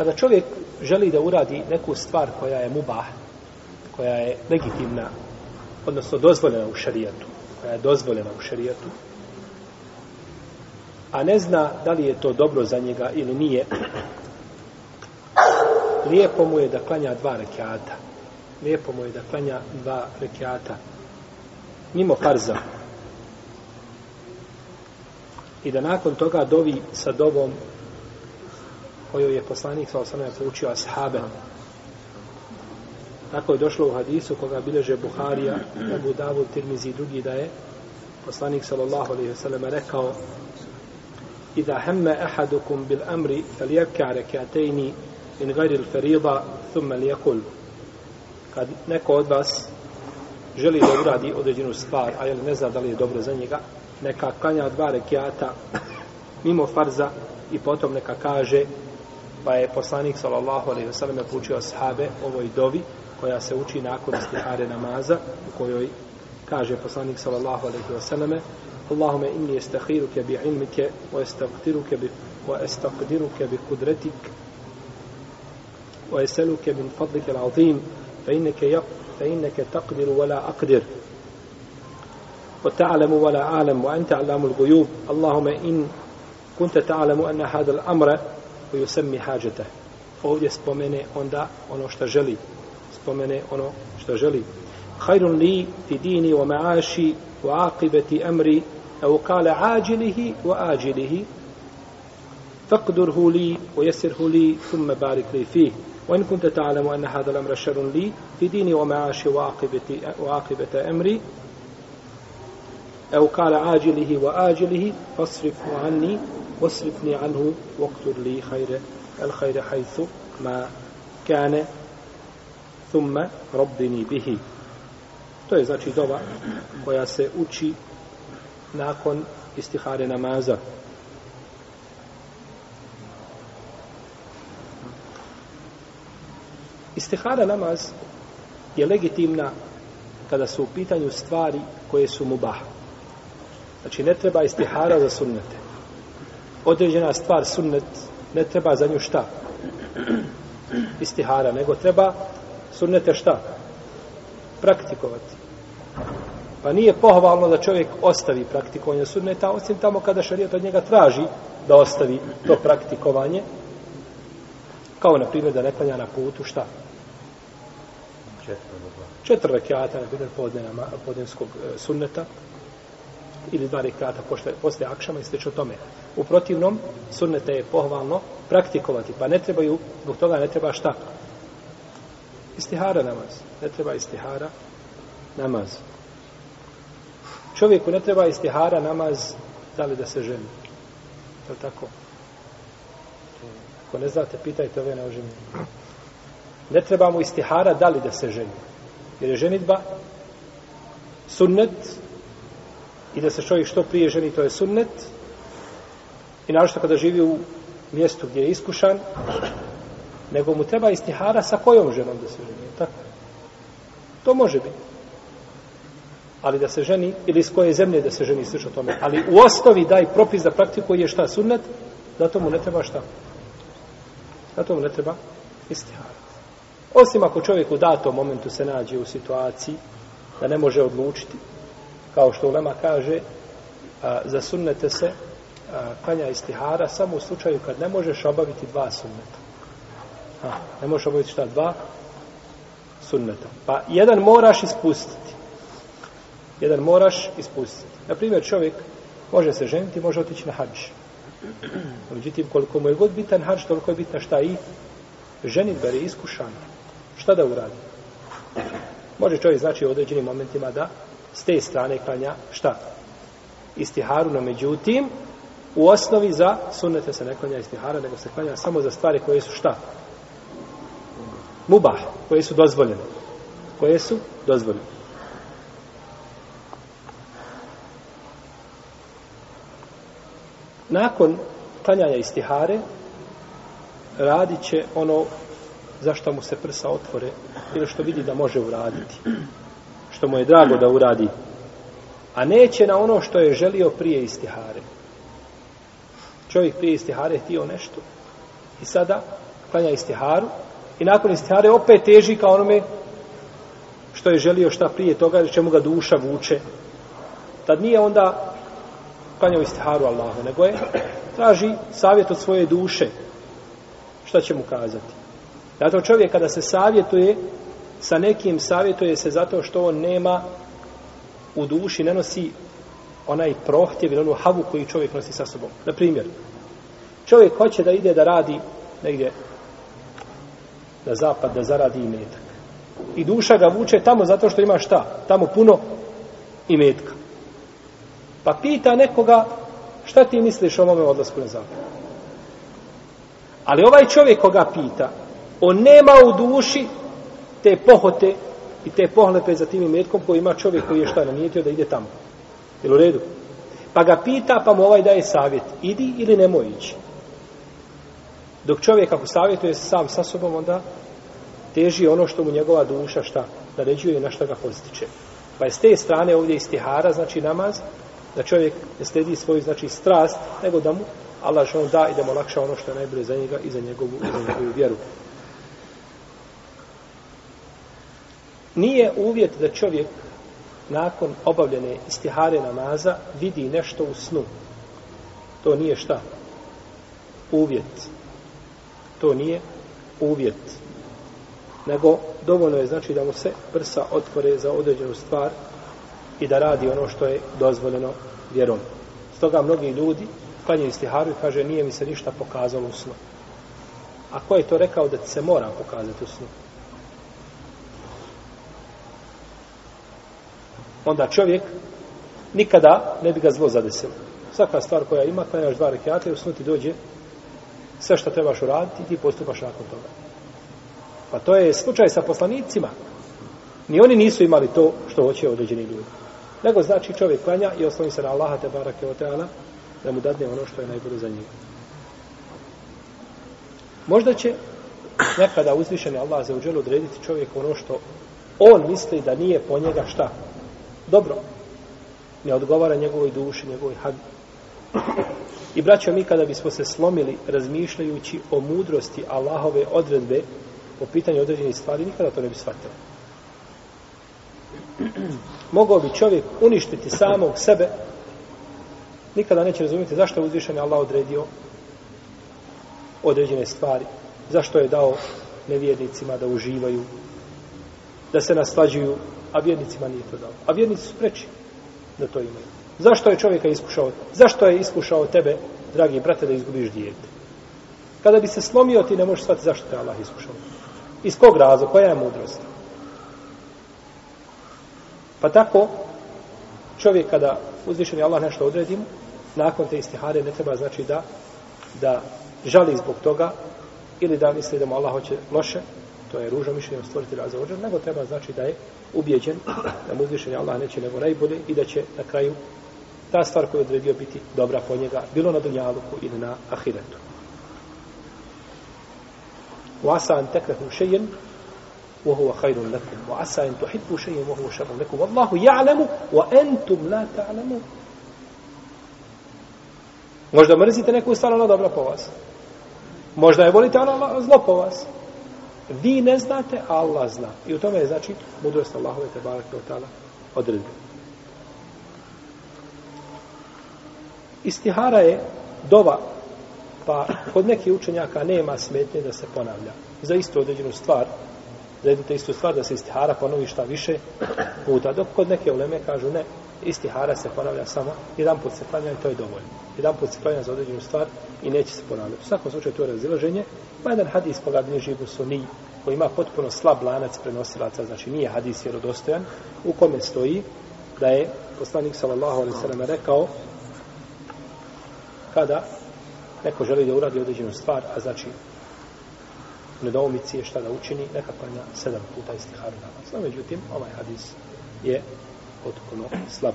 kada čovjek želi da uradi neku stvar koja je mubah, koja je legitimna, odnosno dozvoljena u šarijetu, koja je dozvoljena u šarijetu, a ne zna da li je to dobro za njega ili nije, lijepo mu je da klanja dva rekiata. Lijepo mu je da klanja dva rekiata mimo farza. I da nakon toga dovi sa dovom kojoj je poslanik sa osana je poučio ashabe. Tako je došlo u hadisu koga bileže Buharija, Ebu Davud, Tirmizi i drugi da je poslanik sallallahu alaihi wasallam rekao Ida hemme ahadukum bil amri fel jebka rekatejni in gajri il feriba thumme li akul. Kad neko od vas želi da uradi određenu stvar, a jel ne zna da li je dobro za njega, neka klanja dva rekiata mimo farza i potom neka kaže Pa je poslanik sallallahu alejhi ve sellem poučio ashabe ovoj dovi koja se uči nakon istihare namaza u kojoj kaže poslanik sallallahu alejhi ve selleme Allahumma inni astakhiruka bi ilmika wa astaqdiruka bi wa astaqdiruka bi qudratik wa eseluke min fadlike al-azim fa innaka yaq fa innaka taqdiru wa la aqdir wa wa ta'lamu la a'lam wa anta وأنت ghuyub Allahumma in kunta ta'lamu anna hadha al-amra koju semi hađete. Ovdje spomene onda ono što želi. Spomene ono što želi. Hajrun li fi dini wa ma'aši wa aqibeti amri أو قال عاجله وآجله فاقدره لي ويسره لي ثم بارك لي فيه وإن كنت تعلم أن هذا الأمر شر لي في ديني ومعاشي وعاقبة, وعاقبة أمري أو قال عاجله وآجله فاصرفه عني وصرفني عنه واكتر لي خير الخير حيث ما كان ثم ربني به to je znači dova koja se uči nakon istihare namaza istihara namaz je legitimna kada su u pitanju stvari koje su mubah znači ne treba istihara za sunnete određena stvar sunnet ne treba za nju šta istihara nego treba sunnete šta praktikovati pa nije pohvalno da čovjek ostavi praktikovanje sunneta osim tamo kada šarijet od njega traži da ostavi to praktikovanje kao na primjer da ne klanja na putu šta četiri rekiata na primjer podne, podnevskog e, sunneta ili dva rekata posle, posle akšama i o tome. U protivnom, sunnete je pohvalno praktikovati, pa ne trebaju, zbog toga ne treba šta? Istihara namaz. Ne treba istihara namaz. Čovjeku ne treba istihara namaz da li da se ženi. Je li tako? Ako ne znate, pitajte ove na Ne treba mu istihara da li da se ženi. Jer je ženitba sunnet i da se čovjek što prije ženi, to je sunnet. I našto kada živi u mjestu gdje je iskušan, nego mu treba istihara sa kojom ženom da se ženi. Tako. To može biti. Ali da se ženi, ili s koje zemlje da se ženi, slično tome. Ali u osnovi daj propis da praktikuje šta sunnet, zato mu ne treba šta. Zato mu ne treba istihara. Osim ako čovjek u datom momentu se nađe u situaciji da ne može odlučiti, kao što ulema kaže a, za sunnete se a, klanja istihara samo u slučaju kad ne možeš obaviti dva sunneta a, ne možeš obaviti šta dva sunneta pa jedan moraš ispustiti jedan moraš ispustiti na primjer čovjek može se ženiti može otići na hađ međutim koliko mu je god bitan hađ toliko je bitna šta i ženit ga je iskušan šta da uradi može čovjek znači u određenim momentima da s te strane klanja šta? Istiharu, no međutim, u osnovi za sunnete se ne klanja istihara, nego se klanja samo za stvari koje su šta? Mubah, koje su dozvoljene. Koje su dozvoljene. Nakon klanjanja istihare, radit će ono zašto mu se prsa otvore ili što vidi da može uraditi što mu je drago da uradi, a neće na ono što je želio prije istihare. Čovjek prije istihare htio nešto i sada klanja istiharu i nakon istihare opet teži kao onome što je želio šta prije toga, čemu ga duša vuče. Tad nije onda klanjao istiharu Allahu, nego je traži savjet od svoje duše šta će mu kazati. Zato čovjek kada se savjetuje, sa nekim savjetuje se zato što on nema u duši, ne nosi onaj prohtjev ili onu havu koji čovjek nosi sa sobom. Na primjer, čovjek hoće da ide da radi negdje na zapad, da zaradi imetak. I duša ga vuče tamo zato što ima šta? Tamo puno imetka. Pa pita nekoga šta ti misliš o ovome odlasku na zapad? Ali ovaj čovjek koga pita, on nema u duši te pohote i te pohlepe za tim imetkom koji ima čovjek koji je šta namijetio da ide tamo. Jel u redu? Pa ga pita, pa mu ovaj daje savjet. Idi ili nemoj ići. Dok čovjek ako savjetuje sam sa sobom, onda teži ono što mu njegova duša šta naređuje i na šta ga postiče. Pa je s te strane ovdje istihara, znači namaz, da čovjek ne sledi svoju, znači, strast, nego da mu Allah što da i da mu lakša ono što je najbolje za njega i za njegovu, i za njegovu vjeru. nije uvjet da čovjek nakon obavljene istihare namaza vidi nešto u snu. To nije šta? Uvjet. To nije uvjet. Nego dovoljno je znači da mu se prsa otvore za određenu stvar i da radi ono što je dozvoljeno vjerom. Stoga mnogi ljudi klanje istiharu i kaže nije mi se ništa pokazalo u snu. A ko je to rekao da se mora pokazati u snu? onda čovjek nikada ne bi ga zlo zadesilo. Svaka stvar koja ima, klanjaš dva rekiata i usnuti dođe sve što trebaš uraditi i ti postupaš nakon toga. Pa to je slučaj sa poslanicima. Ni oni nisu imali to što hoće određeni ljudi. Nego znači čovjek klanja i osnovi se na Allaha te barake oteana da mu dadne ono što je najbolje za njega. Možda će nekada uzvišeni Allah za uđelu odrediti čovjek ono što on misli da nije po njega šta? dobro. Ne odgovara njegovoj duši, njegovoj hagi. I braćo, mi kada bismo se slomili razmišljajući o mudrosti Allahove odredbe o pitanju određenih stvari, nikada to ne bi shvatili. Mogao bi čovjek uništiti samog sebe, nikada neće razumjeti zašto je uzvišen Allah odredio određene stvari, zašto je dao nevjernicima da uživaju, da se naslađuju a vjernicima nije to dao. A vjernici su preči da to imaju. Zašto je čovjeka iskušao? Zašto je iskušao tebe, dragi brate, da izgubiš dijete? Kada bi se slomio, ti ne možeš shvatiti zašto te Allah iskušao. Iz kog razloga? Koja je mudrost? Pa tako, čovjek kada uzvišeni Allah nešto odredi mu, nakon te istihare ne treba znači da da žali zbog toga ili da misli da mu Allah hoće loše, to je ružno mišljenje stvoritelja za ođer, nego treba znači da je ubjeđen da mu uzvišenje Allah neće nego najbolje i da će na kraju ta stvar koju je odredio biti dobra po njega, bilo na dunjaluku ili na ahiretu. U asa an tekrehu šejen, wa huwa khairun lakum wa asa an tuhibbu shay'an wa huwa sharrun lakum wallahu ya'lamu wa antum la ta'lamun Možda mrzite neku stvar, ona dobra po vas. Možda je volite, ona zlo po vas. Vi ne znate, a Allah zna. I u tome je, znači, mudrost Allahove te barak i otala odredbe. Istihara je dova, pa kod nekih učenjaka nema smetnje da se ponavlja. Za istu određenu stvar, za jednu te istu stvar da se istihara ponovi šta više puta. Dok kod neke uleme kažu ne, istihara se ponavlja samo, jedan put se klanja i to je dovoljno. Jedan put se klanja za određenu stvar i neće se ponavljati. U svakom slučaju to je razilaženje. Ma pa jedan hadis koga bliži Busuni, koji ima potpuno slab lanac prenosilaca, znači nije hadis vjerodostojan, u kome stoji da je poslanik sallallahu alaihi sallam rekao kada neko želi da uradi određenu stvar, a znači u nedomici je šta da učini, neka klanja sedam puta istiharu namaz. No, međutim, ovaj hadis je potpuno slab.